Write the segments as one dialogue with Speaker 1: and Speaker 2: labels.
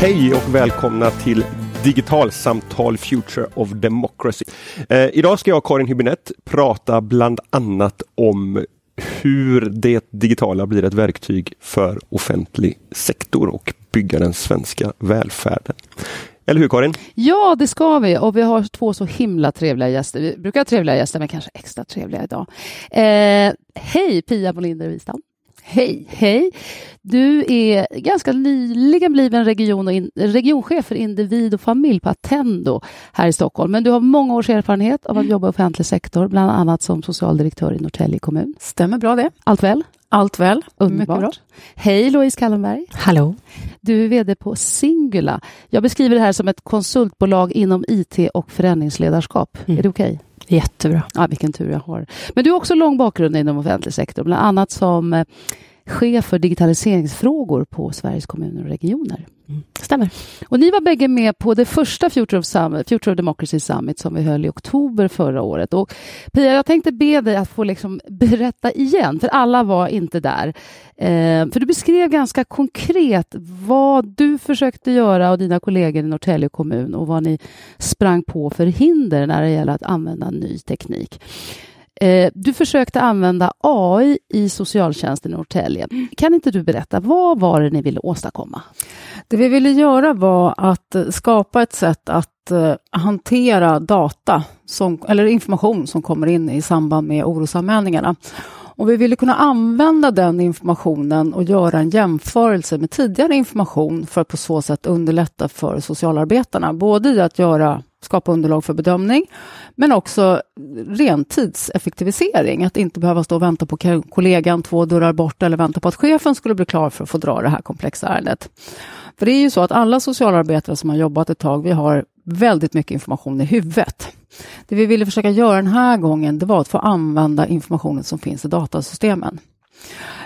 Speaker 1: Hej och välkomna till Digitalsamtal Future of Democracy. Eh, idag ska jag och Karin Hübinette prata bland annat om hur det digitala blir ett verktyg för offentlig sektor och bygga den svenska välfärden. Eller hur Karin?
Speaker 2: Ja, det ska vi och vi har två så himla trevliga gäster. Vi brukar ha trevliga gäster, men kanske extra trevliga idag. Eh, hej Pia Molinder Wistam. Hej! Hej! Du är ganska nyligen bliven region och in, regionchef för individ och familj på Attendo här i Stockholm. Men du har många års erfarenhet av att jobba i offentlig sektor, bland annat som socialdirektör i Norrtälje kommun.
Speaker 3: Stämmer bra det.
Speaker 2: Allt väl?
Speaker 3: Allt väl.
Speaker 2: Underbart. Hej Louise Kallenberg.
Speaker 4: Hallå.
Speaker 2: Du är VD på Singula. Jag beskriver det här som ett konsultbolag inom IT och förändringsledarskap. Mm. Är det okej? Okay?
Speaker 4: Jättebra.
Speaker 2: Ja, vilken tur jag har. Men du har också lång bakgrund inom offentlig sektor, bland annat som eh, chef för digitaliseringsfrågor på Sveriges kommuner och regioner.
Speaker 4: Mm. Stämmer.
Speaker 2: Och ni var bägge med på det första Future of, Summit, Future of Democracy Summit som vi höll i oktober förra året. Och Pia, jag tänkte be dig att få liksom berätta igen, för alla var inte där. Eh, för du beskrev ganska konkret vad du försökte göra och dina kollegor i Norrtälje kommun och vad ni sprang på för hinder när det gäller att använda ny teknik. Eh, du försökte använda AI i socialtjänsten i Norrtälje. Kan inte du berätta, vad var det ni ville åstadkomma?
Speaker 3: Det vi ville göra var att skapa ett sätt att eh, hantera data, som, eller information som kommer in i samband med orosanmälningarna. Och vi ville kunna använda den informationen och göra en jämförelse med tidigare information för att på så sätt underlätta för socialarbetarna, både i att göra skapa underlag för bedömning, men också ren tidseffektivisering. Att inte behöva stå och vänta på kollegan två dörrar bort eller vänta på att chefen skulle bli klar för att få dra det här komplexa ärendet. För det är ju så att alla socialarbetare som har jobbat ett tag, vi har väldigt mycket information i huvudet. Det vi ville försöka göra den här gången, det var att få använda informationen som finns i datasystemen.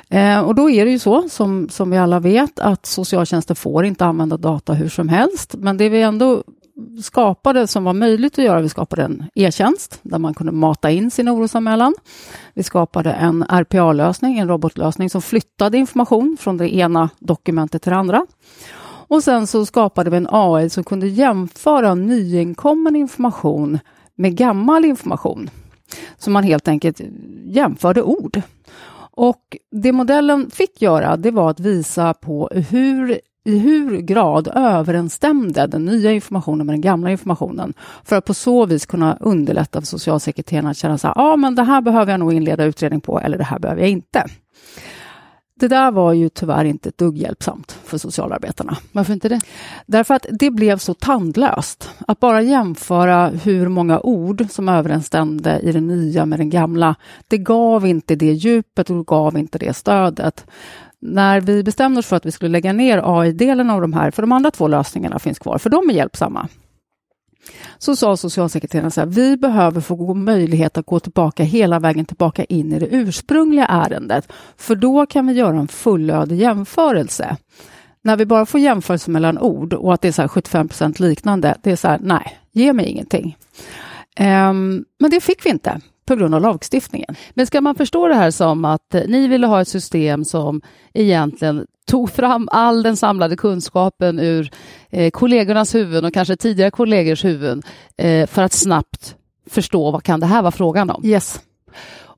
Speaker 3: Eh, och då är det ju så, som, som vi alla vet, att socialtjänsten får inte använda data hur som helst. Men det vi ändå skapade som var möjligt att göra, vi skapade en e-tjänst där man kunde mata in sin orosanmälan. Vi skapade en RPA-lösning, en robotlösning som flyttade information från det ena dokumentet till det andra. Och sen så skapade vi en AI som kunde jämföra nyinkommen information med gammal information. Så man helt enkelt jämförde ord. Och det modellen fick göra, det var att visa på hur i hur grad överensstämde den nya informationen med den gamla informationen för att på så vis kunna underlätta för socialsekreterarna att känna så här, ja men det här behöver jag nog inleda utredning på eller det här behöver jag inte. Det där var ju tyvärr inte ett dugg hjälpsamt för socialarbetarna.
Speaker 2: Varför inte det?
Speaker 3: Därför att det blev så tandlöst. Att bara jämföra hur många ord som överensstämde i det nya med den gamla, det gav inte det djupet och gav inte det stödet när vi bestämde oss för att vi skulle lägga ner AI-delen av de här, för de andra två lösningarna finns kvar, för de är hjälpsamma, så sa socialsekreteraren så här, vi behöver få möjlighet att gå tillbaka hela vägen tillbaka in i det ursprungliga ärendet, för då kan vi göra en fullödig jämförelse. När vi bara får jämförelse mellan ord och att det är så 75 procent liknande, det är så här, nej, ge mig ingenting. Um, men det fick vi inte på grund av lagstiftningen.
Speaker 2: Men ska man förstå det här som att ni ville ha ett system som egentligen tog fram all den samlade kunskapen ur eh, kollegornas huvuden och kanske tidigare kollegors huvuden eh, för att snabbt förstå vad kan det här vara frågan om?
Speaker 3: Yes.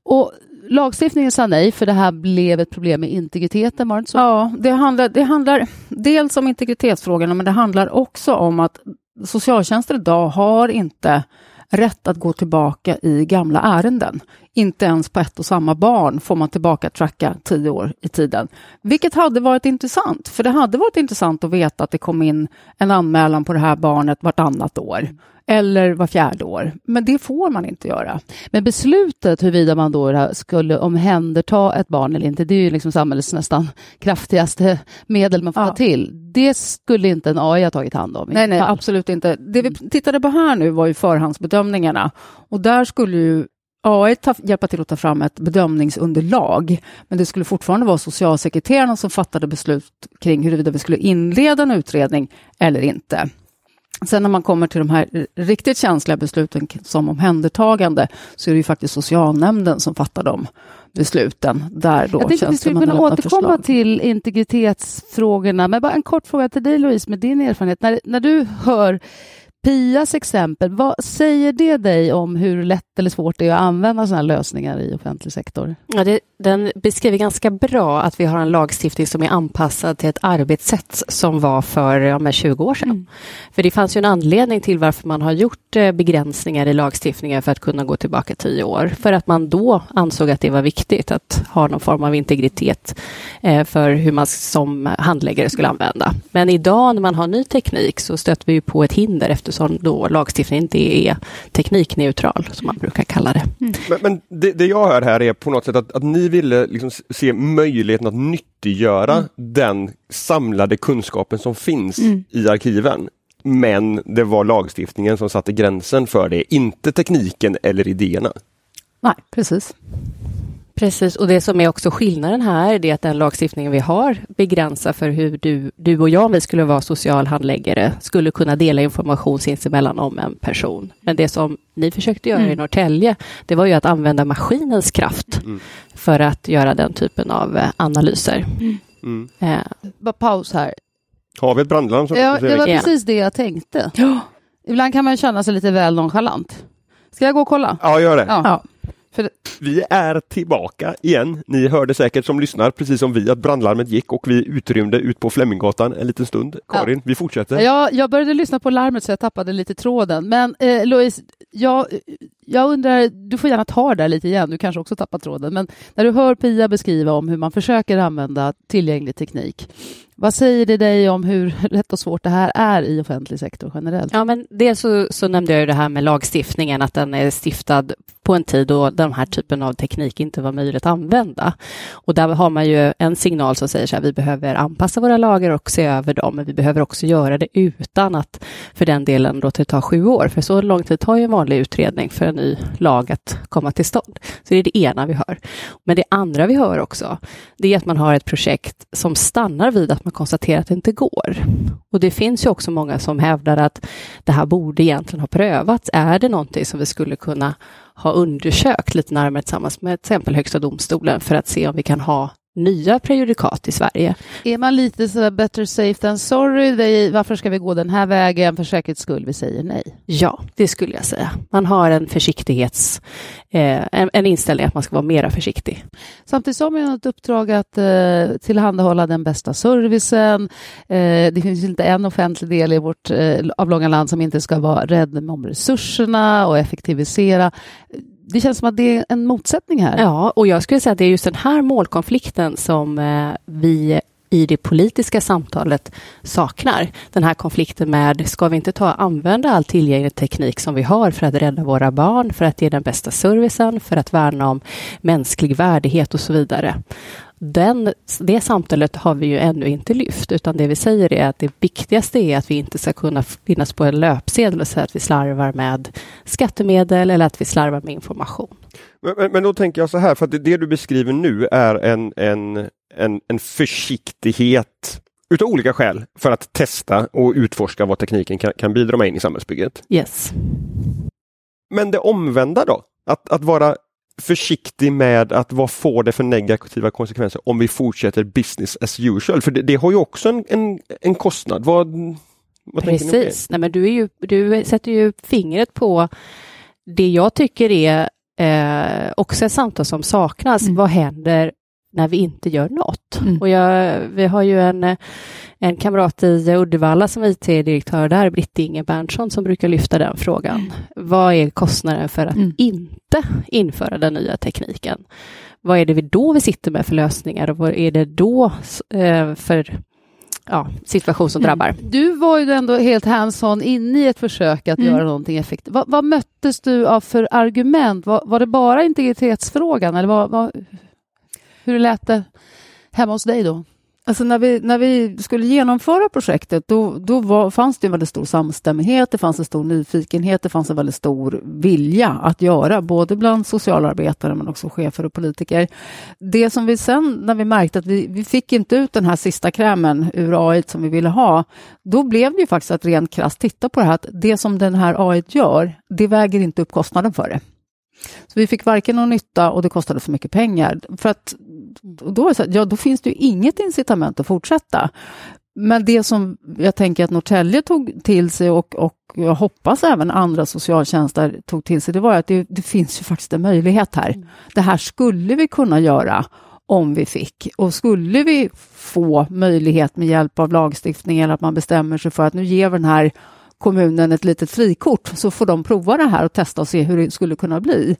Speaker 2: Och lagstiftningen sa nej, för det här blev ett problem med integriteten, var det inte så?
Speaker 3: Ja, det handlar, det handlar dels om integritetsfrågorna, men det handlar också om att socialtjänsten idag har inte rätt att gå tillbaka i gamla ärenden. Inte ens på ett och samma barn får man tillbaka tracka tio år i tiden. Vilket hade varit intressant, för det hade varit intressant att veta att det kom in en anmälan på det här barnet vartannat år eller var fjärde år. Men det får man inte göra.
Speaker 2: Men beslutet huruvida man då skulle omhänderta ett barn eller inte, det är ju liksom samhällets nästan kraftigaste medel man får ja. ta till. Det skulle inte en AI ha tagit hand om?
Speaker 3: Nej, nej, absolut inte. Det vi tittade på här nu var ju förhandsbedömningarna och där skulle ju AI ta, hjälpa till att ta fram ett bedömningsunderlag, men det skulle fortfarande vara socialsekreterarna som fattade beslut kring huruvida vi skulle inleda en utredning eller inte. Sen när man kommer till de här riktigt känsliga besluten som omhändertagande så är det ju faktiskt socialnämnden som fattar de besluten. Där då
Speaker 2: Jag tänkte att vi skulle kunna återkomma
Speaker 3: förslag.
Speaker 2: till integritetsfrågorna, men bara en kort fråga till dig Louise med din erfarenhet. När, när du hör Pias exempel, vad säger det dig om hur lätt eller svårt det är att använda sådana lösningar i offentlig sektor?
Speaker 4: Ja, det, den beskriver ganska bra att vi har en lagstiftning som är anpassad till ett arbetssätt som var för ja, men 20 år sedan.
Speaker 2: Mm.
Speaker 4: För det fanns ju en anledning till varför man har gjort eh, begränsningar i lagstiftningen för att kunna gå tillbaka tio år. För att man då ansåg att det var viktigt att ha någon form av integritet eh, för hur man som handläggare skulle använda. Men idag när man har ny teknik så stöter vi ju på ett hinder eftersom då lagstiftningen inte är teknikneutral, som man brukar kalla det.
Speaker 1: Men, men det, det jag hör här är på något sätt att, att ni ville liksom se möjligheten att nyttiggöra
Speaker 2: Mm.
Speaker 1: den samlade kunskapen som finns
Speaker 2: Mm.
Speaker 1: i arkiven. Men det var lagstiftningen som satte gränsen för det, inte tekniken eller idéerna.
Speaker 3: Nej, precis.
Speaker 4: Precis, och det som är också skillnaden här det är att den lagstiftningen vi har begränsar för hur du, du och jag, om vi skulle vara socialhandläggare, skulle kunna dela information sinsemellan om en person. Men det som ni försökte göra i
Speaker 2: Mm.
Speaker 4: Norrtälje, det var ju att använda maskinens kraft
Speaker 1: Mm.
Speaker 4: för att göra den typen av eh, analyser.
Speaker 1: Mm.
Speaker 4: Eh,
Speaker 2: Bara paus här.
Speaker 1: Har vi ett brandlarm? Som,
Speaker 2: Ja, det var
Speaker 4: Ja.
Speaker 2: precis det jag tänkte. Ibland kan man känna sig lite väl nonchalant. Ska jag gå och kolla?
Speaker 1: Ja, gör det.
Speaker 2: Ja.
Speaker 3: Ja.
Speaker 1: Vi är tillbaka igen. Ni hörde säkert som lyssnar, precis som vi, att brandlarmet gick och vi utrymde ut på Fleminggatan en liten stund. Karin, vi fortsätter.
Speaker 2: Jag, jag började lyssna på larmet så jag tappade lite tråden. Men eh, Louise, jag, jag undrar, du får gärna ta det där lite igen, du kanske också tappar tråden. Men när du hör Pia beskriva om hur man försöker använda tillgänglig teknik, vad säger det dig om hur lätt och svårt det här är i offentlig sektor generellt?
Speaker 4: Ja, men dels så, så nämnde jag ju det här med lagstiftningen, att den är stiftad på en tid då den här typen av teknik inte var möjligt att använda. Och där har man ju en signal som säger så här, vi behöver anpassa våra lagar och se över dem, men vi behöver också göra det utan att för den delen låta det ta sju år, för så lång tid tar ju en vanlig utredning för en ny lag att komma till stånd. Så det är det ena vi hör. Men det andra vi hör också, det är att man har ett projekt som stannar vid att man konstaterar att det inte går. Och det finns ju också många som hävdar att det här borde egentligen ha prövats. Är det någonting som vi skulle kunna ha undersökt lite närmare tillsammans med till exempel Högsta domstolen för att se om vi kan ha nya prejudikat i Sverige?
Speaker 2: Är man lite sådär better safe than sorry? Det, varför ska vi gå den här vägen? För säkerhets skull, vi säger nej.
Speaker 4: Ja, det skulle jag säga. Man har en försiktighets... Eh, en, en inställning att man ska vara mera försiktig.
Speaker 2: Samtidigt har man ett uppdrag att eh, tillhandahålla den bästa servicen. Eh, det finns inte en offentlig del i vårt eh, avlånga land som inte ska vara rädd om resurserna och effektivisera. Det känns som att det är en motsättning här.
Speaker 4: Ja, och jag skulle säga att det är just den här målkonflikten som eh, vi i det politiska samtalet saknar. Den här konflikten med, ska vi inte ta använda all tillgänglig teknik som vi har för att rädda våra barn, för att ge den bästa servicen, för att värna om mänsklig värdighet och så vidare. Den, det samtalet har vi ju ännu inte lyft, utan det vi säger är att det viktigaste är att vi inte ska kunna finnas på en löpsedel och säga att vi slarvar med skattemedel eller att vi slarvar med information.
Speaker 1: Men, men, då tänker jag så här, för att det, det du beskriver nu är en, en, en, en försiktighet utav olika skäl för att testa och utforska vad tekniken kan, kan bidra med in i samhällsbygget.
Speaker 4: Yes.
Speaker 1: Men det omvända då? Att, att vara försiktig med att vad får det för negativa konsekvenser om vi fortsätter business as usual? För det, det har ju också en, en, en kostnad. Vad, vad?
Speaker 4: Precis. Nej, men du, är ju, du sätter ju fingret på det jag tycker är eh, också ett samtal som saknas.
Speaker 2: Mm.
Speaker 4: Vad händer när vi inte gör något?
Speaker 2: Mm.
Speaker 4: Och jag, vi har ju en, en kamrat i Uddevalla som IT-direktör där, Britt Inge Berntsson, som brukar lyfta den frågan. Vad är kostnaden för att
Speaker 2: Mm.
Speaker 4: inte införa den nya tekniken? Vad är det vi då vi sitter med för lösningar och vad är det då eh, för ja, situation som drabbar?
Speaker 2: Du var ju ändå helt hands-on inne i ett försök att
Speaker 3: Mm.
Speaker 2: göra någonting effektivt. Vad, vad möttes du av för argument? Var, var det bara integritetsfrågan eller vad, vad, hur lät det hemma hos dig då?
Speaker 3: Alltså när, vi, när vi skulle genomföra projektet då, då var, fanns det en väldigt stor samstämmighet, det fanns en stor nyfikenhet, det fanns en väldigt stor vilja att göra, både bland socialarbetare men också chefer och politiker. Det som vi sen, när vi märkte att vi, vi fick inte ut den här sista krämen ur AI som vi ville ha, då blev det ju faktiskt att rent krasst titta på det här, att det som den här AI gör, det väger inte upp kostnaden för det. Så vi fick varken någon nytta och det kostade för mycket pengar. För att då, så, ja, då finns det ju inget incitament att fortsätta. Men det som jag tänker att Norrtälje tog till sig och, och jag hoppas även andra socialtjänster tog till sig, det var att det, det finns ju faktiskt en möjlighet här. Mm. Det här skulle vi kunna göra om vi fick. Och skulle vi få möjlighet med hjälp av lagstiftning eller att man bestämmer sig för att nu ger vi den här kommunen ett litet frikort så får de prova det här och testa och se hur det skulle kunna bli.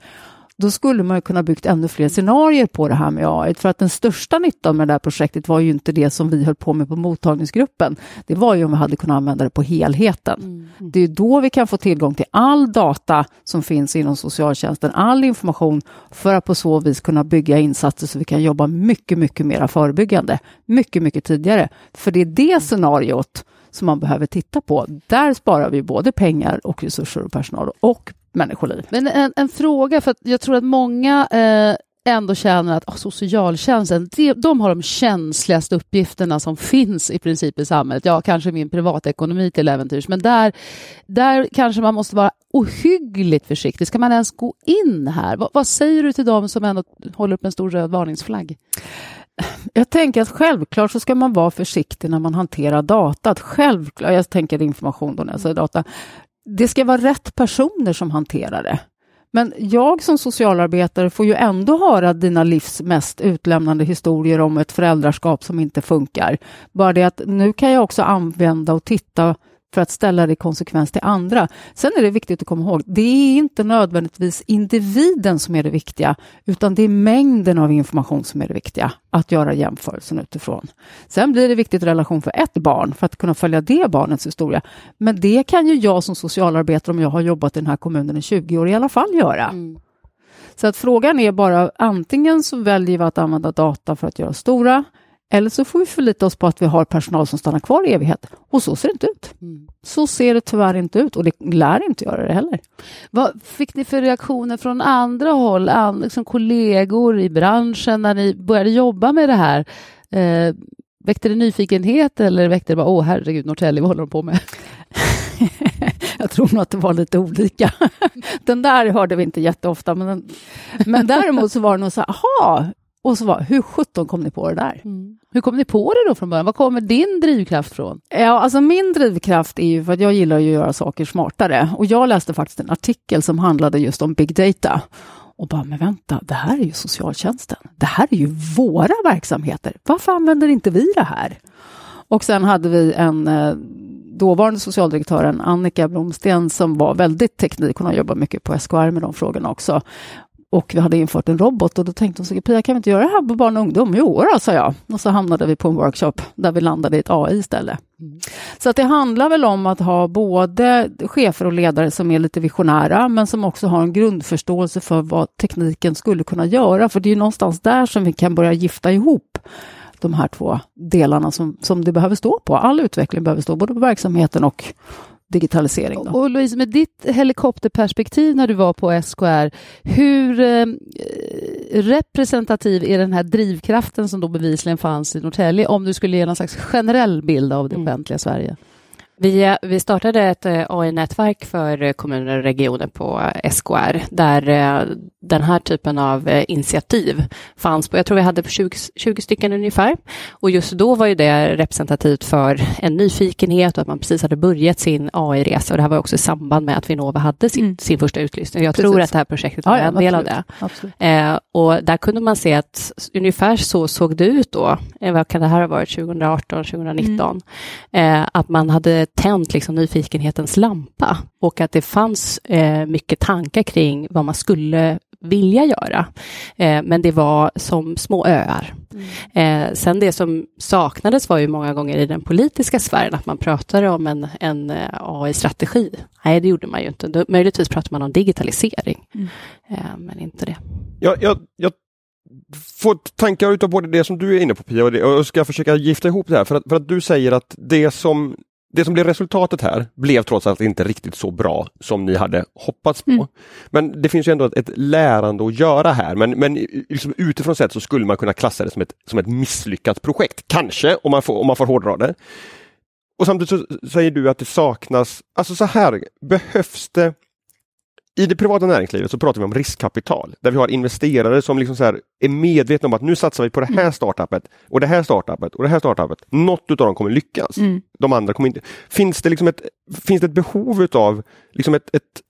Speaker 3: Då skulle man kunna byggt ännu fler scenarier på det här med AI. För att den största nyttan med det här projektet var ju inte det som vi höll på med på mottagningsgruppen. Det var ju om vi hade kunnat använda det på helheten. Mm. Det är då vi kan få tillgång till all data som finns inom socialtjänsten, all information för att på så vis kunna bygga insatser så vi kan jobba mycket, mycket mer förebyggande, mycket, mycket tidigare. För det är det scenariot som man behöver titta på. Där sparar vi både pengar och resurser och personal och människoliv.
Speaker 2: Men en, en fråga, för jag tror att många eh, ändå känner att oh, socialtjänsten, de, de har de känsligaste uppgifterna som finns i princip i samhället. Ja, kanske min privatekonomi till äventyrs, men där, där kanske man måste vara ohyggligt försiktig. Ska man ens gå in här? V vad säger du till dem som ändå håller upp en stor röd varningsflagg?
Speaker 3: Jag tänker att självklart så ska man vara försiktig när man hanterar data. Självklart, jag tänker information då när jag säger data. Det ska vara rätt personer som hanterar det. Men jag som socialarbetare får ju ändå höra dina livs mest utlämnande historier om ett föräldraskap som inte funkar. Bara det att nu kan jag också använda och titta för att ställa det i konsekvens till andra. Sen är det viktigt att komma ihåg, det är inte nödvändigtvis individen som är det viktiga, utan det är mängden av information som är det viktiga att göra jämförelsen utifrån. Sen blir det viktigt relation för ett barn för att kunna följa det barnets historia. Men det kan ju jag som socialarbetare, om jag har jobbat i den här kommunen i 20 år, i alla fall göra. Mm. Så att frågan är bara antingen så väljer vi att använda data för att göra stora eller så får vi förlita oss på att vi har personal som stannar kvar i evighet. Och så ser det inte ut. Mm. Så ser det tyvärr inte ut och det lär inte göra det heller.
Speaker 2: Vad fick ni för reaktioner från andra håll, and, liksom kollegor i branschen när ni började jobba med det här? Eh, väckte det nyfikenhet eller väckte det bara, åh herregud, Norrtälje, vad håller de på med?
Speaker 3: jag tror nog att det var lite olika. den där hörde vi inte jätteofta, men, den, men däremot så var det nog så här, aha, och så var hur sjutton kom ni på det där? Mm.
Speaker 2: Hur kom ni på det då från början? Var kommer din drivkraft från?
Speaker 3: Ja, alltså min drivkraft är ju för att jag gillar att göra saker smartare. Och jag läste faktiskt en artikel som handlade just om big data. Och bara, men vänta, det här är ju socialtjänsten. Det här är ju våra verksamheter. Varför använder inte vi det här? Och sen hade vi en eh, dåvarande socialdirektören Annika Blomsten som var väldigt teknik, hon har jobbat mycket på SKR med de frågorna också och vi hade infört en robot och då tänkte hon så Pia kan vi inte göra det här på barn och ungdom? Jo då, sa jag. Och så hamnade vi på en workshop där vi landade i ett AI istället. Mm. Så att det handlar väl om att ha både chefer och ledare som är lite visionära men som också har en grundförståelse för vad tekniken skulle kunna göra. För det är någonstans där som vi kan börja gifta ihop de här två delarna som, som det behöver stå på. All utveckling behöver stå både på verksamheten och digitalisering. Då.
Speaker 2: Och Louise, med ditt helikopterperspektiv när du var på SKR, hur eh, representativ är den här drivkraften som då bevisligen fanns i Norrtälje, om du skulle ge någon slags generell bild av det mm. offentliga Sverige?
Speaker 4: Vi, vi startade ett eh, AI-nätverk för kommuner och regioner på SKR, där eh, den här typen av eh, initiativ fanns på, jag tror vi hade 20, 20 stycken ungefär. Och just då var ju det representativt för en nyfikenhet och att man precis hade börjat sin AI-resa. Och det här var också i samband med att Vinnova hade sin, mm. sin första utlysning. Jag precis. tror att det här projektet var ja, en del av det. Eh, och där kunde man se att ungefär så såg det ut då. Eh, vad kan det här ha varit, 2018, 2019? Mm. Eh, att man hade tänt liksom nyfikenhetens lampa och att det fanns eh, mycket tankar kring vad man skulle vilja göra. Eh, men det var som små öar. Mm. Eh, sen det som saknades var ju många gånger i den politiska sfären att man pratade om en, en eh, AI-strategi. Nej, det gjorde man ju inte. Då, möjligtvis pratade man om digitalisering, mm. Eh, men inte det.
Speaker 1: Jag, jag, jag få tankar utav både det som du är inne på Pia och, det, och ska försöka gifta ihop det här för att, för att du säger att det som det som blev resultatet här blev trots allt inte riktigt så bra som ni hade hoppats på. Mm. Men det finns ju ändå ett, ett, lärande att göra här men, men liksom utifrån sett så skulle man kunna klassa det som ett, som ett misslyckat projekt. Kanske om man får, om man får hårdra det. Och samtidigt så säger du att det saknas, alltså så här, behövs det i det privata näringslivet så pratar vi om riskkapital, där vi har investerare som liksom så är medvetna om att nu satsar vi på det här mm. startupet och det här startupet och det här startupet. Något av dem kommer lyckas. Mm. De andra kommer inte. Finns det liksom ett, finns det ett behov av liksom ett ett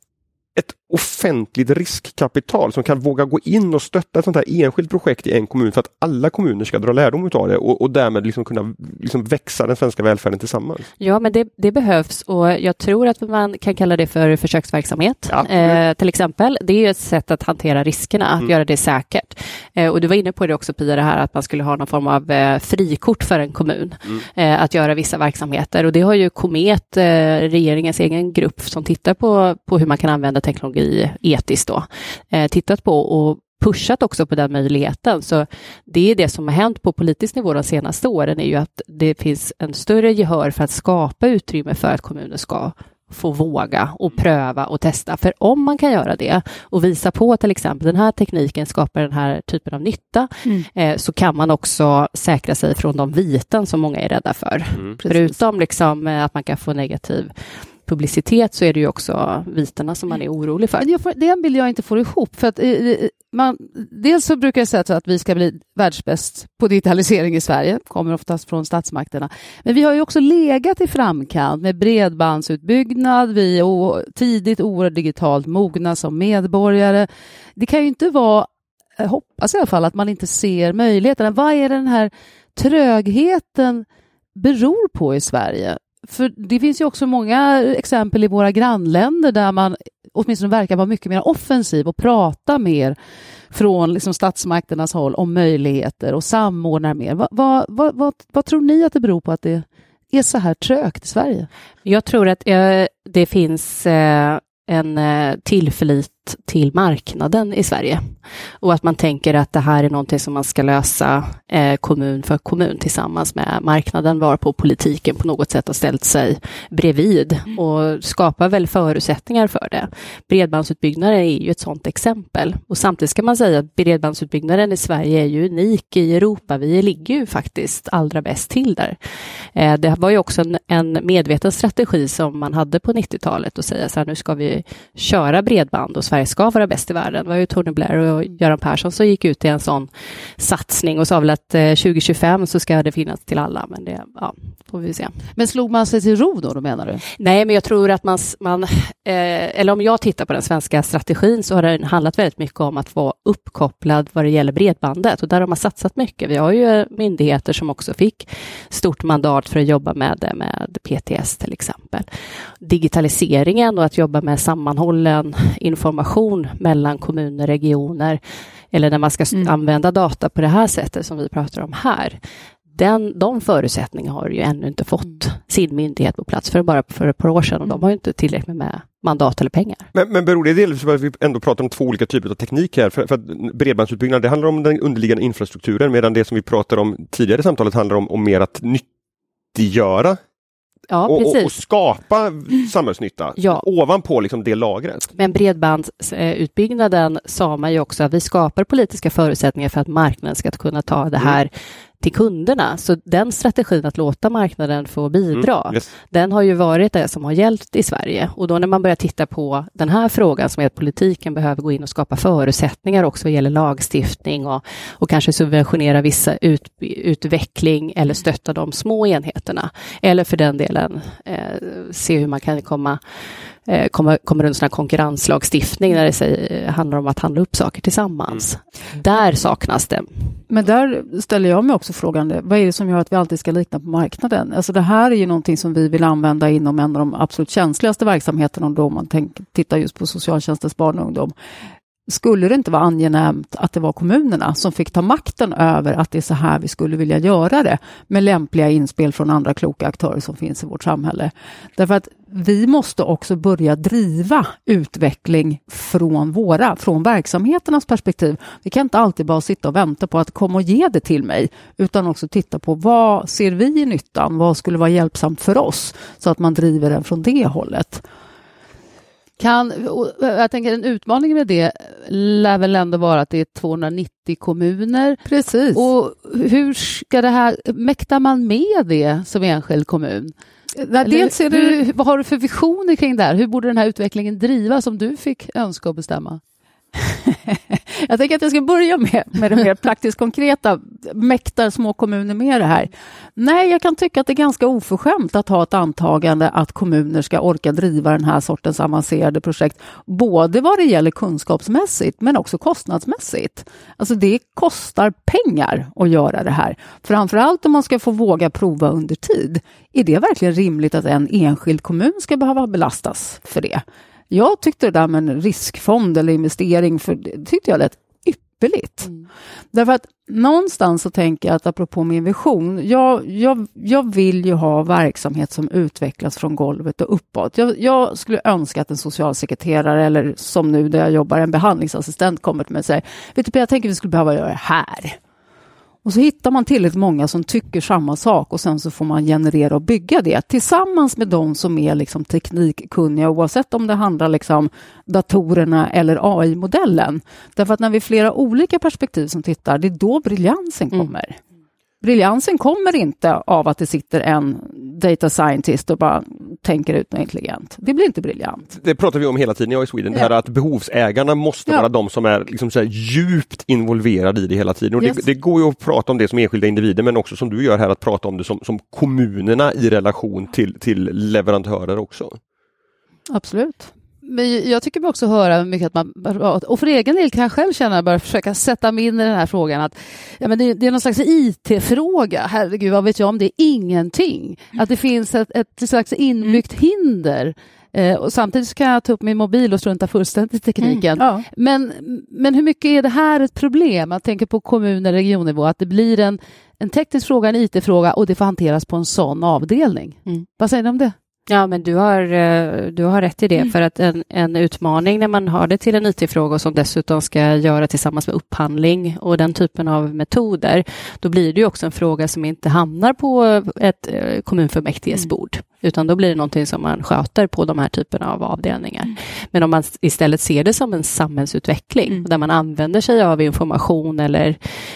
Speaker 1: offentligt riskkapital som kan våga gå in och stötta ett sånt här enskilt projekt i en kommun för att alla kommuner ska dra lärdom av det och, och därmed liksom kunna liksom växa den svenska välfärden tillsammans.
Speaker 4: Ja, men det, det, behövs och jag tror att man kan kalla det för försöksverksamhet. Ja. Eh, till exempel, det är ett sätt att hantera riskerna, att mm. göra det säkert. Eh, och du var inne på det också Pia, det här att man skulle ha någon form av eh, frikort för en kommun mm. Eh, att göra vissa verksamheter och det har ju Komet, eh, regeringens egen grupp som tittar på, på hur man kan använda teknologi etiskt då, eh, tittat på och pushat också på den möjligheten. Så det är det som har hänt på politisk nivå de senaste åren är ju att det finns en större gehör för att skapa utrymme för att kommuner ska få våga och pröva och testa. För om man kan göra det och visa på till exempel den här tekniken skapar den här typen av nytta mm. eh, så kan man också säkra sig från de viten som många är rädda för. Mm. Förutom liksom, eh, att man kan få negativ publicitet så är det ju också vitarna som man är orolig för.
Speaker 2: Det är en bild jag inte får ihop. För att, man, dels så brukar jag säga att vi ska bli världsbäst på digitalisering i Sverige, kommer oftast från statsmakterna. Men vi har ju också legat i framkant med bredbandsutbyggnad, vi är tidigt oerhört digitalt mogna som medborgare. Det kan ju inte vara, jag hoppas i alla fall, att man inte ser möjligheterna. Vad är den här trögheten beror på i Sverige? För det finns ju också många exempel i våra grannländer där man åtminstone verkar vara mycket mer offensiv och prata mer från liksom statsmakternas håll om möjligheter och samordnar mer. Vad, vad, vad, vad, tror ni att det beror på att det är så här trögt i Sverige?
Speaker 4: Jag tror att eh, det finns eh, en eh, tillförlit till marknaden i Sverige. Och att man tänker att det här är någonting som man ska lösa eh, kommun för kommun tillsammans med marknaden, varpå politiken på något sätt har ställt sig bredvid mm. och skapar väl förutsättningar för det. Bredbandsutbyggnaden är ju ett sådant exempel. Och samtidigt ska man säga att bredbandsutbyggnaden i Sverige är ju unik i Europa. Vi ligger ju faktiskt allra bäst till där. Eh, det var ju också en, en medveten strategi som man hade på 90-talet att säga så här, nu ska vi köra bredband och Sverige ska vara bäst i världen. Det var ju Tony Blair och Göran Persson som gick ut i en sån satsning och sa väl att 2025 eh, så ska det finnas till alla, men det ja, får vi se.
Speaker 2: Men slog man sig till ro då, då menar du?
Speaker 4: Nej, men jag tror att man, man eh, eller om jag tittar på den svenska strategin så har den handlat väldigt mycket om att vara uppkopplad vad det gäller bredbandet och där har man satsat mycket. Vi har ju myndigheter som också fick stort mandat för att jobba med det, med PTS till exempel. Digitaliseringen och att jobba med sammanhållen information information mellan kommuner, och regioner eller när man ska mm. använda data på det här sättet som vi pratar om här. Den, de förutsättningarna har ju ännu inte fått mm. sin myndighet på plats för bara för ett par år sedan och de har ju inte tillräckligt med mandat eller pengar.
Speaker 1: Men, men beror det delvis på att vi ändå pratar om två olika typer av teknik här? För, för att bredbandsutbyggnad, det handlar om den underliggande infrastrukturen medan det som vi pratar om tidigare i samtalet handlar om, om mer att nyttiggöra
Speaker 4: Ja,
Speaker 1: och, och, och, skapa samhällsnytta ja. ovanpå liksom det lagret.
Speaker 4: Men bredbandsutbyggnaden sa man ju också att vi skapar politiska förutsättningar för att marknaden ska kunna ta det här mm till kunderna. Så den strategin att låta marknaden få bidra, mm, yes. den har ju varit det som har gällt i Sverige. Och då när man börjar titta på den här frågan som är att politiken behöver gå in och skapa förutsättningar också vad gäller lagstiftning och, och kanske subventionera vissa ut, utveckling eller stötta de små enheterna. Eller för den delen eh, se hur man kan komma kommer, kommer en sån här konkurrenslagstiftning när det säger, handlar om att handla upp saker tillsammans. Mm. Där saknas det.
Speaker 3: Men där ställer jag mig också frågan, vad är det som gör att vi alltid ska likna på marknaden? Alltså det här är ju någonting som vi vill använda inom en av de absolut känsligaste verksamheterna, då man tänk, tittar just på socialtjänstens barn och ungdom skulle det inte vara angenämt att det var kommunerna som fick ta makten över att det är så här vi skulle vilja göra det med lämpliga inspel från andra kloka aktörer som finns i vårt samhälle. Därför att vi måste också börja driva utveckling från våra, från verksamheternas perspektiv. Vi kan inte alltid bara sitta och vänta på att komma och ge det till mig, utan också titta på vad ser vi i nyttan? Vad skulle vara hjälpsamt för oss? Så att man driver den från det hållet.
Speaker 2: Kan, jag tänker en utmaning med det lär väl ändå vara att det är 290 kommuner.
Speaker 3: Precis.
Speaker 2: Och hur ska det här, mäktar man med det som enskild kommun?
Speaker 3: Nej, dels är det...
Speaker 2: hur, vad har du för visioner kring det här? Hur borde den här utvecklingen drivas om du fick önska och bestämma?
Speaker 3: jag tänker att jag ska börja med, med det mer praktiskt konkreta. Mäktar små kommuner med det här? Nej, jag kan tycka att det är ganska oförskämt att ha ett antagande att kommuner ska orka driva den här sortens avancerade projekt, både vad det gäller kunskapsmässigt men också kostnadsmässigt. Alltså det kostar pengar att göra det här. Framför allt om man ska få våga prova under tid. Är det verkligen rimligt att en enskild kommun ska behöva belastas för det? Jag tyckte det där med en riskfond eller investering, för det tyckte jag lät ypperligt. Mm. Därför att någonstans så tänker jag att apropå min vision, jag, jag, jag vill ju ha verksamhet som utvecklas från golvet och uppåt. Jag, jag skulle önska att en socialsekreterare eller som nu där jag jobbar, en behandlingsassistent kommer till mig och säger, vet du jag tänker vi skulle behöva göra det här. Och så hittar man tillräckligt många som tycker samma sak och sen så får man generera och bygga det tillsammans med de som är liksom teknikkunniga oavsett om det handlar liksom datorerna eller AI-modellen. Därför att när vi är flera olika perspektiv som tittar, det är då briljansen mm. kommer. Mm. Briljansen kommer inte av att det sitter en data scientist och bara tänker ut något intelligent. Det blir inte briljant.
Speaker 1: Det pratar vi om hela tiden i Sweden, det här att behovsägarna måste ja. vara de som är liksom så djupt involverade i det hela tiden. Och yes. det, det, går ju att prata om det som enskilda individer men också som du gör här att prata om det som, som kommunerna i relation till, till leverantörer också.
Speaker 3: Absolut.
Speaker 2: Men jag tycker mig också höra mycket att man, och för egen del kan jag själv känna, bara försöka sätta mig in i den här frågan, att ja, men det, det är någon slags IT-fråga. Herregud, vad vet jag om det? Ingenting. Att det finns ett, ett slags inbyggt mm. hinder. Eh, och samtidigt kan jag ta upp min mobil och strunta fullständigt i tekniken. Mm, ja. men, men hur mycket är det här ett problem? Jag tänker på kommun och regionnivå, att det blir en, en teknisk fråga, en IT-fråga och det får hanteras på en sån avdelning. Mm. Vad säger ni om det?
Speaker 4: Ja, men du har, eh, du har rätt i det, mm. för att en, en utmaning när man har det till en IT-fråga som dessutom ska göra tillsammans med upphandling och den typen av metoder, då blir det ju också en fråga som inte hamnar på ett eh, kommunfullmäktiges mm. bord, utan då blir det någonting som man sköter på de här typerna av avdelningar. Mm. Men om man istället ser det som en samhällsutveckling, mm. där man använder sig av information eller,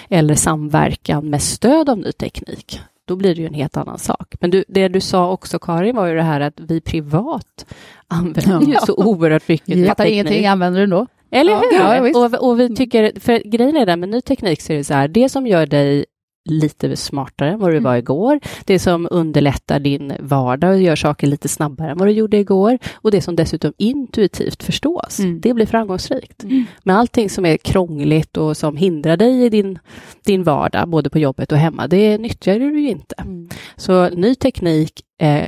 Speaker 4: eller samverkan med stöd av ny teknik, då blir det ju en helt annan sak. Men du, det du sa också, Karin, var ju det här att vi privat använder ja. så oerhört mycket
Speaker 2: Jag fattar ingenting, använder du då?
Speaker 4: Eller hur? Ja, och, och, vi tycker, för grejen är den med ny teknik så är det så här, det som gör dig lite smartare än vad du mm. var igår. Det som underlättar din vardag och gör saker lite snabbare än vad du gjorde igår. Och det som dessutom intuitivt förstås. Mm. Det blir framgångsrikt. Mm. Men allting som är krångligt och som hindrar dig i din, din vardag, både på jobbet och hemma, det nyttjar du ju inte. Mm. Så ny teknik, eh,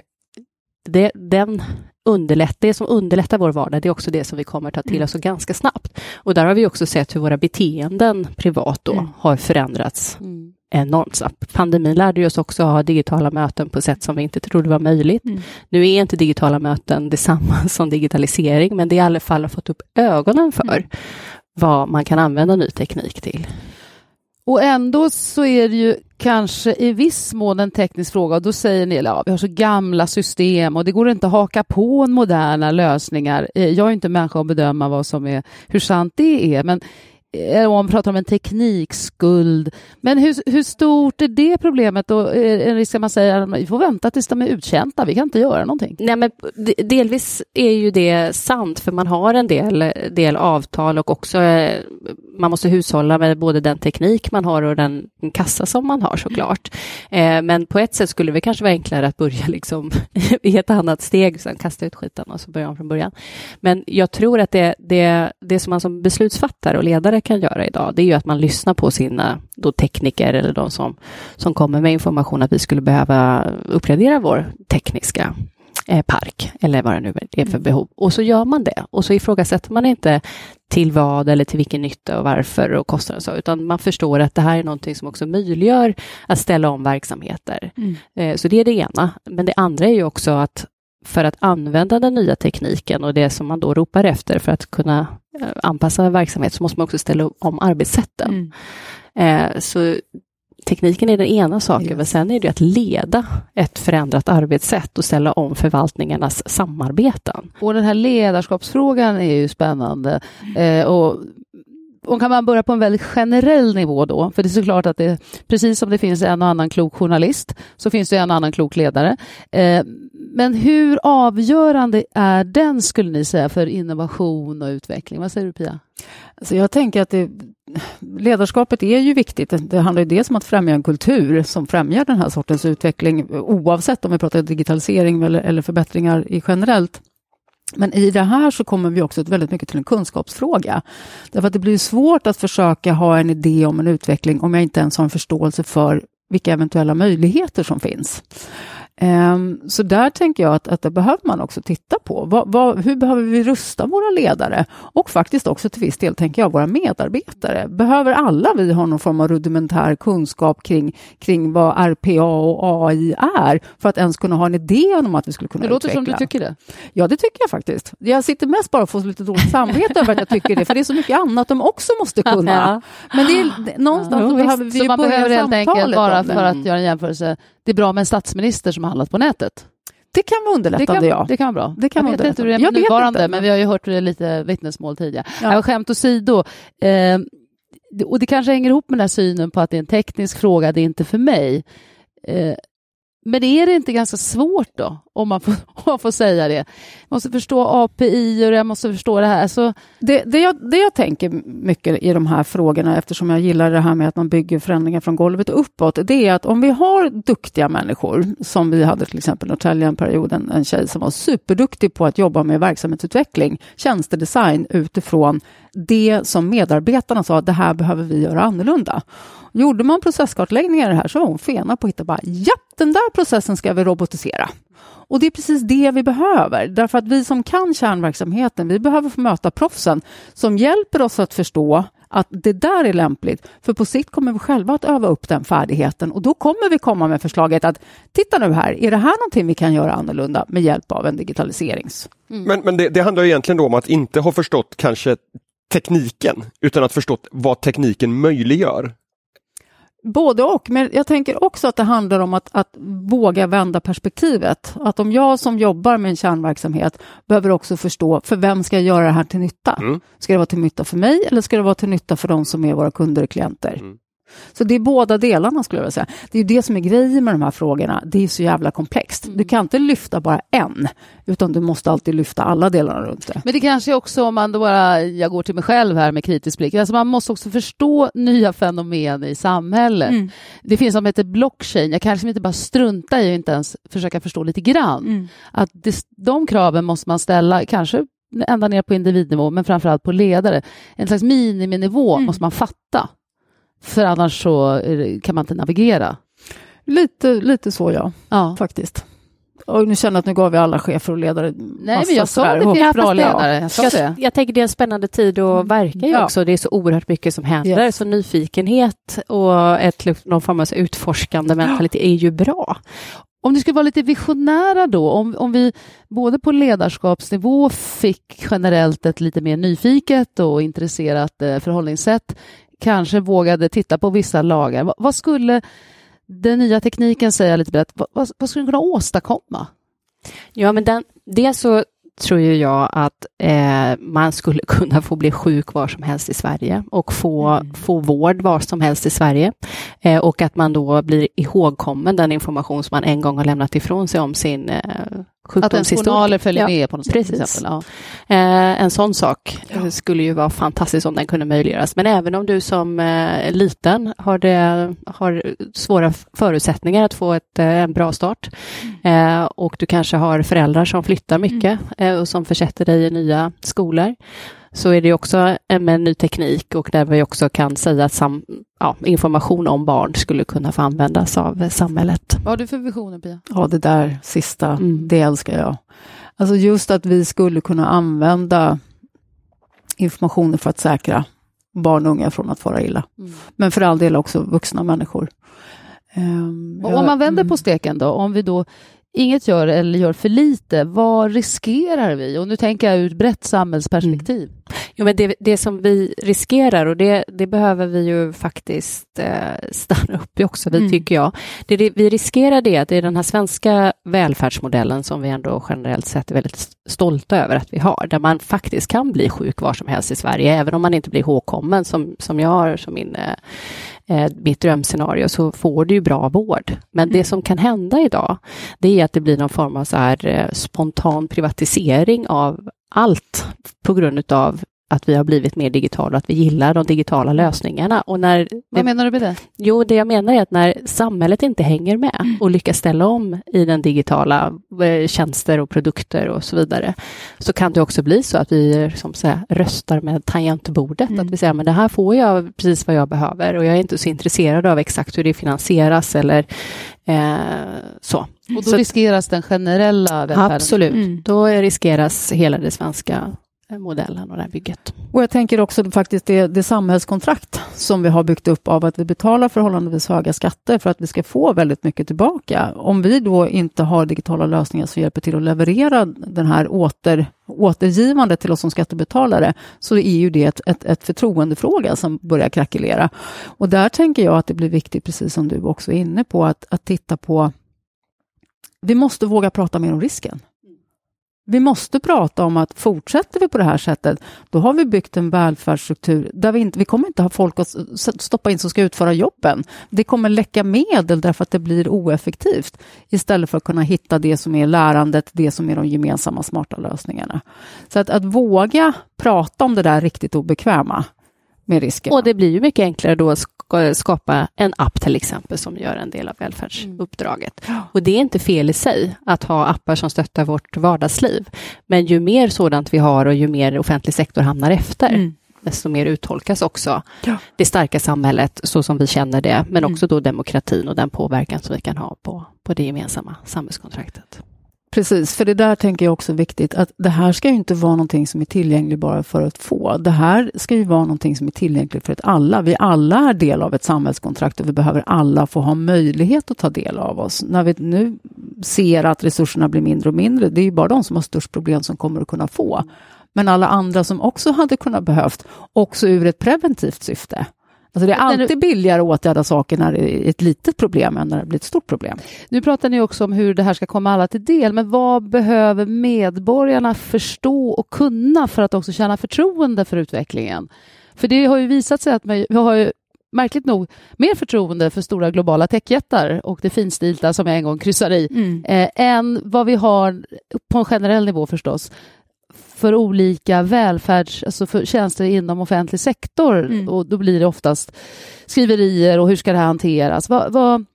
Speaker 4: det, den underlätt, det som underlättar vår vardag, det är också det som vi kommer ta till mm. oss ganska snabbt. Och där har vi också sett hur våra beteenden privat då mm. har förändrats mm enormt snabbt. Pandemin lärde oss också ha digitala möten på sätt som vi inte trodde var möjligt. Mm. Nu är inte digitala möten detsamma som digitalisering, men det är i alla fall har fått upp ögonen för mm. vad man kan använda ny teknik till.
Speaker 2: Och ändå så är det ju kanske i viss mån en teknisk fråga och då säger ni att ja, vi har så gamla system och det går inte att haka på moderna lösningar. Eh, jag är inte människa att bedöma vad som är, hur sant det är, men Eh, man pratar om en teknikskuld. Men hur, hur stort är det problemet? Och eh, en risk att man säger att vi får vänta tills de är uttjänta, vi kan inte göra någonting.
Speaker 4: Nej, men delvis är ju det sant, för man har en del, del avtal och också eh, man måste hushålla med både den teknik man har och den kassa som man har såklart. Men på ett sätt skulle det kanske vara enklare att börja liksom i ett annat steg, sen kasta ut skiten och så börja om från början. Men jag tror att det, det, det som man som beslutsfattare och ledare kan göra idag, det är ju att man lyssnar på sina då tekniker eller de som, som kommer med information att vi skulle behöva uppgradera vår tekniska eh, park eller vad det nu är för behov. Och så gör man det och så ifrågasätter man inte till vad eller till vilken nytta och varför och kostnader och så, utan man förstår att det här är någonting som också möjliggör att ställa om verksamheter.
Speaker 3: Mm.
Speaker 4: Eh, så det är det ena. Men det andra är ju också att för att använda den nya tekniken och det som man då ropar efter för att kunna eh, anpassa verksamhet så måste man också ställa om arbetssätten.
Speaker 3: Mm.
Speaker 4: Eh, så tekniken är den ena saken,
Speaker 3: Yes.
Speaker 4: men sen är det att leda ett förändrat arbetssätt och ställa om förvaltningarnas samarbeten.
Speaker 2: Och den här ledarskapsfrågan är ju spännande. Eh, och och kan man börja på en väldigt generell nivå då, för det är såklart att det, precis som det finns en och annan klok journalist, så finns det en och annan klok ledare. Eh, men hur avgörande är den, skulle ni säga, för innovation och utveckling? Vad säger du, Pia?
Speaker 3: Så jag tänker att det, ledarskapet är ju viktigt. Det- Det handlar ju dels om att främja en kultur som främjar den här sortens utveckling, oavsett om vi pratar digitalisering eller, eller förbättringar i generellt. Men i det här så kommer vi också väldigt mycket till en kunskapsfråga. Därför att det blir svårt att försöka ha en idé om en utveckling om jag inte ens har en förståelse för vilka eventuella möjligheter som finns. Ehm, Så där tänker jag att, att det behöver man också titta på. Vad, vad, hur behöver vi rusta våra ledare? Och faktiskt också till viss del, tänker jag, våra medarbetare. Behöver alla vi ha någon form av rudimentär kunskap kring, kring vad RPA och AI är för att ens kunna ha en idé om att vi skulle kunna
Speaker 2: Det låter
Speaker 3: utveckla?
Speaker 2: som du tycker det.
Speaker 3: Ja, det tycker jag faktiskt. Jag sitter mest bara och får lite dåligt samvete över att jag tycker det, för det är så mycket annat de också måste kunna. Men det är, någonstans
Speaker 2: Ja,
Speaker 3: behöver vi
Speaker 2: så man behöver helt enkelt, bara för att göra en jämförelse, det är bra med en statsminister som har handlat på nätet.
Speaker 3: Det kan vara
Speaker 2: Det
Speaker 3: underlättande,
Speaker 2: kan,
Speaker 3: ja.
Speaker 2: det kan vara bra.
Speaker 3: Det kan
Speaker 2: jag vet inte hur det är med
Speaker 3: Jag
Speaker 2: nuvarande,
Speaker 3: inte,
Speaker 2: men vi har ju hört lite vittnesmål tidigare.
Speaker 3: Ja.
Speaker 2: Ja. Skämt åsido, eh, och det kanske hänger ihop med den här synen på att det är en teknisk fråga, det är inte för mig. Eh, men är det inte ganska svårt då, om man får, om man får säga det? Jag måste förstå API och jag måste förstå det här. Så,
Speaker 3: Det, det, jag, det jag tänker mycket i de här frågorna, eftersom jag gillar det här med att man bygger förändringar från golvet uppåt, det är att om vi har duktiga människor, som vi hade till exempel Norrtälje en period, en, en tjej som var superduktig på att jobba med verksamhetsutveckling, tjänstedesign utifrån det som medarbetarna sa, det här behöver vi göra annorlunda. Gjorde man processkartläggningar i det här så var hon fena på att hitta bara, japp, den där processen ska vi robotisera. Och det är precis det vi behöver, därför att vi som kan kärnverksamheten, vi behöver få möta proffsen som hjälper oss att förstå att det där är lämpligt, för på sikt kommer vi själva att öva upp den färdigheten och då kommer vi komma med förslaget att titta nu här, är det här någonting vi kan göra annorlunda med hjälp av en digitaliserings...
Speaker 1: Men, men det, det handlar ju egentligen då om att inte ha förstått kanske tekniken, utan att förstått vad tekniken möjliggör.
Speaker 3: Både och, men jag tänker också att det handlar om att, att våga vända perspektivet. Att om jag som jobbar med en kärnverksamhet behöver också förstå, för vem ska jag göra det här till nytta?
Speaker 1: Mm.
Speaker 3: Ska det vara till nytta för mig eller ska det vara till nytta för de som är våra kunder och klienter?
Speaker 1: Mm.
Speaker 3: Så det är båda delarna skulle jag vilja säga. Det är ju det som är grejen med de här frågorna. Det är så jävla komplext. Du kan inte lyfta bara en, utan du måste alltid lyfta alla delarna runt det.
Speaker 2: Men det kanske också om man då bara, jag går till mig själv här med kritisk blick, alltså man måste också förstå nya fenomen i samhället.
Speaker 3: Mm.
Speaker 2: Det finns som heter blockchain, jag kanske inte bara strunta i och inte ens försöka förstå lite grann.
Speaker 3: Mm.
Speaker 2: Att det, de kraven måste man ställa, kanske ända ner på individnivå, men framförallt på ledare. En slags miniminivå
Speaker 3: Mm.
Speaker 2: måste man fatta. För annars så kan man inte navigera.
Speaker 3: Lite, lite så, ja,
Speaker 2: Ja.
Speaker 3: faktiskt. Och nu känner jag att nu gav vi alla chefer och ledare
Speaker 2: Nej, men jag att det
Speaker 4: Ja,
Speaker 2: bra ledare. Jag sa
Speaker 4: Jag,
Speaker 2: det.
Speaker 4: jag tänker det är en spännande tid att verka i
Speaker 3: Ja.
Speaker 4: också. Det är så oerhört mycket som händer.
Speaker 3: Yes.
Speaker 4: Så nyfikenhet och ett, någon form av utforskande mentalitet är ju bra.
Speaker 2: Om ni skulle vara lite visionära då, om, om vi både på ledarskapsnivå fick generellt ett lite mer nyfiket och intresserat eh, förhållningssätt, kanske vågade titta på vissa lagar. Vad, vad skulle den nya tekniken säga lite brett, vad, vad, skulle den kunna åstadkomma?
Speaker 4: Ja, men den, det så tror ju jag att eh, man skulle kunna få bli sjuk var som helst i Sverige och få,
Speaker 3: Mm.
Speaker 4: få vård var som helst i Sverige. Eh, och att man då blir ihågkommen den information som man en gång har lämnat ifrån sig om sin eh,
Speaker 2: Att ens journaler följer
Speaker 4: Ja,
Speaker 2: med på något sätt.
Speaker 4: Precis.
Speaker 2: Ja.
Speaker 4: Eh, en sån sak eh, skulle ju vara fantastiskt om den kunde möjliggöras. Men även om du som eh, liten har, det, har svåra förutsättningar att få ett, eh, en bra start eh, och du kanske har föräldrar som flyttar mycket eh, och som försätter dig i nya skolor så är det också med ny teknik och där vi också kan säga att sam, ja, information om barn skulle kunna få användas av samhället.
Speaker 2: Vad har du för visioner Pia?
Speaker 3: Ja, det där sista, mm. det älskar jag. Alltså just att vi skulle kunna använda informationen för att säkra barn och unga från att fara illa. Mm. Men för all del också vuxna människor.
Speaker 2: Um, och om man vänder mm. på steken då, om vi då inget gör eller gör för lite, vad riskerar vi? Och nu tänker jag ur ett brett samhällsperspektiv. Mm.
Speaker 4: Jo, men det, det som vi riskerar, och det, det behöver vi ju faktiskt eh, stanna upp i också, vi mm. tycker jag. Det, det, vi riskerar det att det är den här svenska välfärdsmodellen som vi ändå generellt sett är väldigt stolta över att vi har, där man faktiskt kan bli sjuk var som helst i Sverige, även om man inte blir ihågkommen som, som jag har som min eh, eh, mitt drömscenario så får du ju bra vård. Men mm. det som kan hända idag, det är att det blir någon form av så här, eh, spontan privatisering av allt på grund av att vi har blivit mer digitala, att vi gillar de digitala lösningarna. Och när
Speaker 2: Vad menar du med det?
Speaker 4: Jo, det jag menar är att när samhället inte hänger med mm. och lyckas ställa om i den digitala eh, tjänster och produkter och så vidare, så kan det också bli så att vi som säga, röstar med tangentbordet. Mm. Att vi säger, men det här får jag precis vad jag behöver och jag är inte så intresserad av exakt hur det finansieras eller eh, så.
Speaker 2: Och då så riskeras den generella välfärden?
Speaker 4: Absolut, mm. då riskeras hela det svenska Eh, modellen och det här bygget.
Speaker 3: Och jag tänker också faktiskt det, det samhällskontrakt som vi har byggt upp av att vi betalar förhållandevis höga skatter för att vi ska få väldigt mycket tillbaka. Om vi då inte har digitala lösningar som hjälper till att leverera den här åter, återgivandet till oss som skattebetalare, så är ju det ett, ett, ett förtroendefråga som börjar krackelera. Och där tänker jag att det blir viktigt, precis som du också är inne på, att, att titta på vi måste våga prata mer om risken. Vi måste prata om att fortsätter vi på det här sättet, då har vi byggt en välfärdsstruktur där vi inte, vi kommer inte ha folk att stoppa in som ska utföra jobben. Det kommer läcka medel därför att det blir oeffektivt istället för att kunna hitta det som är lärandet, det som är de gemensamma smarta lösningarna. Så att, att våga prata om det där riktigt obekväma, med riskerna.
Speaker 4: Och det blir ju mycket enklare då att skapa en app till exempel som gör en del av välfärdsuppdraget. Mm. Och det är inte fel i sig att ha appar som stöttar vårt vardagsliv. Men ju mer sådant vi har och ju mer offentlig sektor hamnar efter, mm. desto mer uttolkas också ja. det starka samhället så som vi känner det, men mm. också då demokratin och den påverkan som vi kan ha på, på det gemensamma samhällskontraktet.
Speaker 3: Precis, för det där tänker jag också är viktigt att det här ska ju inte vara någonting som är tillgängligt bara för att få. Det här ska ju vara någonting som är tillgängligt för att alla. Vi alla är del av ett samhällskontrakt och vi behöver alla få ha möjlighet att ta del av oss. När vi nu ser att resurserna blir mindre och mindre, det är ju bara de som har störst problem som kommer att kunna få. Men alla andra som också hade kunnat behövt, också ur ett preventivt syfte. Alltså det är alltid billigare att åtgärda saker när det är ett litet problem än när det blir ett stort problem.
Speaker 2: Nu pratar ni också om hur det här ska komma alla till del, men vad behöver medborgarna förstå och kunna för att också känna förtroende för utvecklingen? För det har ju visat sig att vi har ju märkligt nog mer förtroende för stora globala techjättar och det finstilta som jag en gång kryssade i, mm. eh, än vad vi har på en generell nivå förstås för olika välfärds, alltså för tjänster inom offentlig sektor mm. och då blir det oftast skriverier och hur ska det här hanteras? Vad, vad,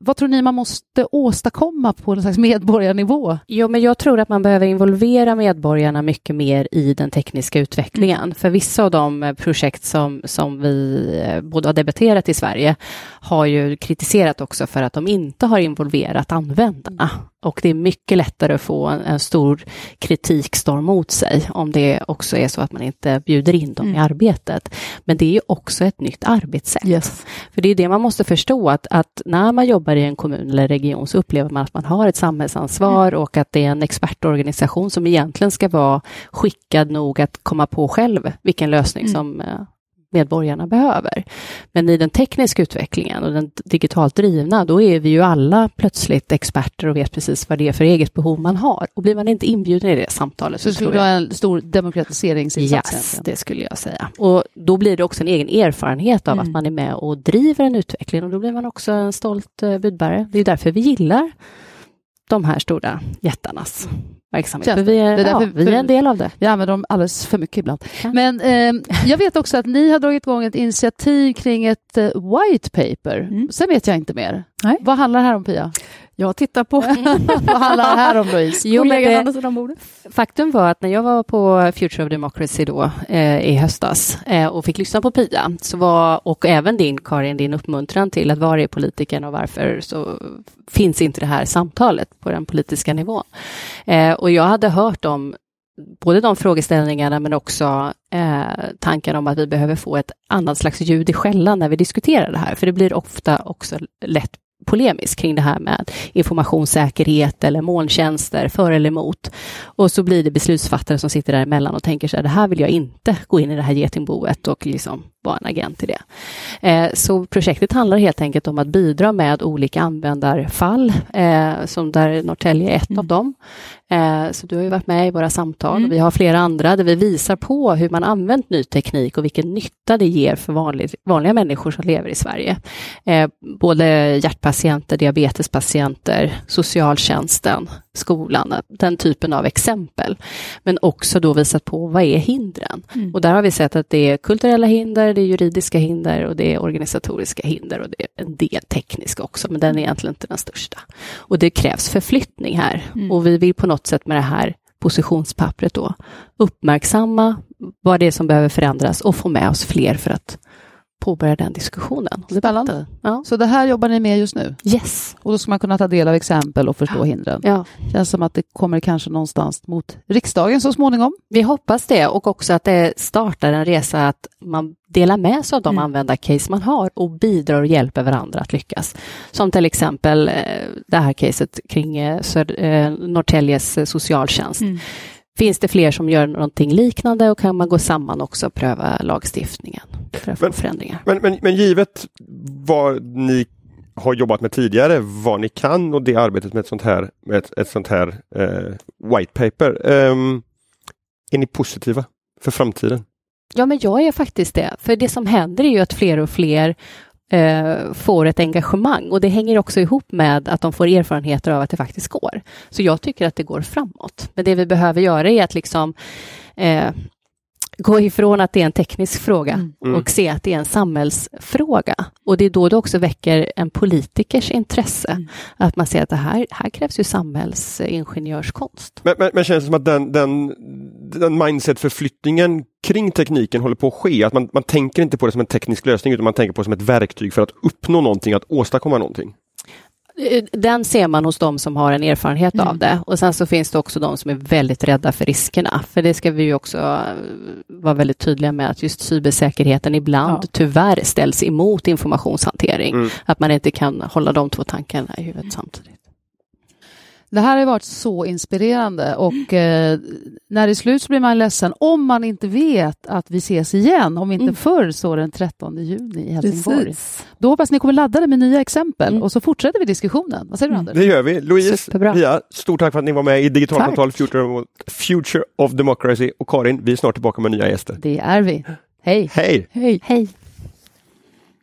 Speaker 2: vad tror ni man måste åstadkomma på en slags medborgarnivå?
Speaker 4: Jo, men jag tror att man behöver involvera medborgarna mycket mer i den tekniska utvecklingen. Mm. För vissa av de projekt som, som vi eh, både har debatterat i Sverige har ju kritiserat också för att de inte har involverat användarna. Mm. Och det är mycket lättare att få en, en, stor kritikstorm mot sig om det också är så att man inte bjuder in dem mm. i arbetet. Men det är ju också ett nytt arbetssätt. Yes. För det är det man måste förstå att, att när man jobbar i en kommun eller region så upplever man att man har ett samhällsansvar mm. och att det är en expertorganisation som egentligen ska vara skickad nog att komma på själv vilken lösning mm. som eh, medborgarna behöver. Men i den tekniska utvecklingen och den digitalt drivna, då är vi ju alla plötsligt experter och vet precis vad det är för eget behov man har. Och blir man inte inbjuden i det samtalet
Speaker 2: så, så skulle det vara en stor demokratiseringsinsats?
Speaker 4: Yes, det skulle jag säga. Och då blir det också en egen erfarenhet av mm. att man är med och driver en utveckling och då blir man också en stolt eh, budbärare. Det är därför vi gillar de här stora jättarnas verksamhet. För vi, är, det är ja, vi är en del av det.
Speaker 2: Vi använder dem alldeles för mycket ibland. Ja. Men eh, jag vet också att ni har dragit igång ett initiativ kring ett uh, white paper. Mm. Sen vet jag inte mer. Nej. Vad handlar det här om, Pia?
Speaker 3: Jag tittar på...
Speaker 2: Vad handlar det här om Louise?
Speaker 4: Jo, men det-. Faktum var att när jag var på Future of Democracy då eh, i höstas eh, och fick lyssna på Pia så var, och även din Karin, din uppmuntran till att vara är politikern och varför så finns inte det här samtalet på den politiska nivån. Eh, och jag hade hört om både de frågeställningarna men också eh, tankar om att vi behöver få ett annat slags ljud i skällan när vi diskuterar det här. För det blir ofta också lätt polemisk kring det här med informationssäkerhet eller molntjänster, för eller emot. Och så blir det beslutsfattare som sitter däremellan och tänker så här, det här vill jag inte gå in i det här getingboet och liksom vara en agent i det. Eh, så projektet handlar helt enkelt om att bidra med olika användarfall, eh, som där Norrtälje är ett
Speaker 3: Mm.
Speaker 4: av dem. Eh, så du har ju varit med i våra samtal
Speaker 3: Mm.
Speaker 4: och vi har flera andra där vi visar på hur man använt ny teknik och vilken nytta det ger för vanlig, vanliga människor som lever i Sverige. Eh, både hjärtpatienter, diabetespatienter, socialtjänsten, skolan, den typen av exempel. Men också då visat på vad är hindren?
Speaker 3: Mm.
Speaker 4: Och där har vi sett att det är kulturella hinder, det är juridiska hinder och det är organisatoriska hinder och det är en del tekniska också, men den är egentligen inte den största. Och det krävs förflyttning här
Speaker 3: Mm.
Speaker 4: och vi vill på något sätt med det här positionspappret då uppmärksamma vad det är som behöver förändras och få med oss fler för att påbörja den diskussionen.
Speaker 2: Spännande.
Speaker 4: Ja.
Speaker 2: Så det här jobbar ni med just nu?
Speaker 4: Yes.
Speaker 2: Och då ska man kunna ta del av exempel och förstå hindren.
Speaker 4: Ja.
Speaker 2: Känns som att det kommer kanske någonstans mot riksdagen så småningom.
Speaker 4: Vi hoppas det och också att det startar en resa att man delar med sig av de
Speaker 3: Mm.
Speaker 4: användarcase man har och bidrar och hjälper varandra att lyckas. Som till exempel eh, det här caset kring eh, eh, Norrtäljes socialtjänst.
Speaker 3: Mm.
Speaker 4: Finns det fler som gör någonting liknande och kan man gå samman också och pröva lagstiftningen för att få
Speaker 1: Men-
Speaker 4: förändringar.
Speaker 1: Men, men, men givet vad ni har jobbat med tidigare, vad ni kan och det arbetet med ett sånt här, med ett, ett sånt här eh, white paper. ehm, är ni positiva för framtiden?
Speaker 4: Ja, men jag är faktiskt det. För det som händer är ju att fler och fler eh, får ett engagemang och det hänger också ihop med att de får erfarenheter av att det faktiskt går. Så jag tycker att det går framåt. Men det vi behöver göra är att liksom eh, gå ifrån att det är en teknisk fråga
Speaker 3: Mm.
Speaker 1: Mm.
Speaker 4: och se att det är en samhällsfråga. Och det är då det också väcker en politikers intresse.
Speaker 3: Mm.
Speaker 4: Att man ser att det här, här krävs ju samhällsingenjörskonst.
Speaker 1: Men, men, men känns det som att den, den, den mindset-förflyttningen kring tekniken håller på att ske? Att man, man tänker inte på det som en teknisk lösning utan man tänker på det som ett verktyg för att uppnå någonting, att åstadkomma någonting.
Speaker 4: Eh, Den ser man hos de som har en erfarenhet
Speaker 3: Mm.
Speaker 4: av det. Och sen så finns det också de som är väldigt rädda för riskerna. För det ska vi ju också eh, vara väldigt tydliga med att just cybersäkerheten ibland
Speaker 3: Ja.
Speaker 4: tyvärr ställs emot informationshantering.
Speaker 1: Mm.
Speaker 4: Att man inte kan hålla de två tankarna i huvudet samtidigt.
Speaker 2: Det här har varit så inspirerande och eh, när det är slut så blir man ledsen om man inte vet att vi ses igen, om inte
Speaker 4: Mm.
Speaker 2: förr så den 13 juni i Helsingborg.
Speaker 3: Precis.
Speaker 2: Då hoppas ni kommer laddade med nya exempel
Speaker 4: Mm.
Speaker 2: och så fortsätter vi diskussionen. Vad säger du
Speaker 3: Mm.
Speaker 2: Anders?
Speaker 1: Det gör vi. Louise,
Speaker 4: Superbra.
Speaker 1: Pia, stort tack för att ni var med i Digitalsamtal Future, Future of Democracy och Karin, vi är snart tillbaka med nya gäster.
Speaker 2: Det är vi. Hej!
Speaker 1: Hej!
Speaker 3: Hej.
Speaker 4: Hej!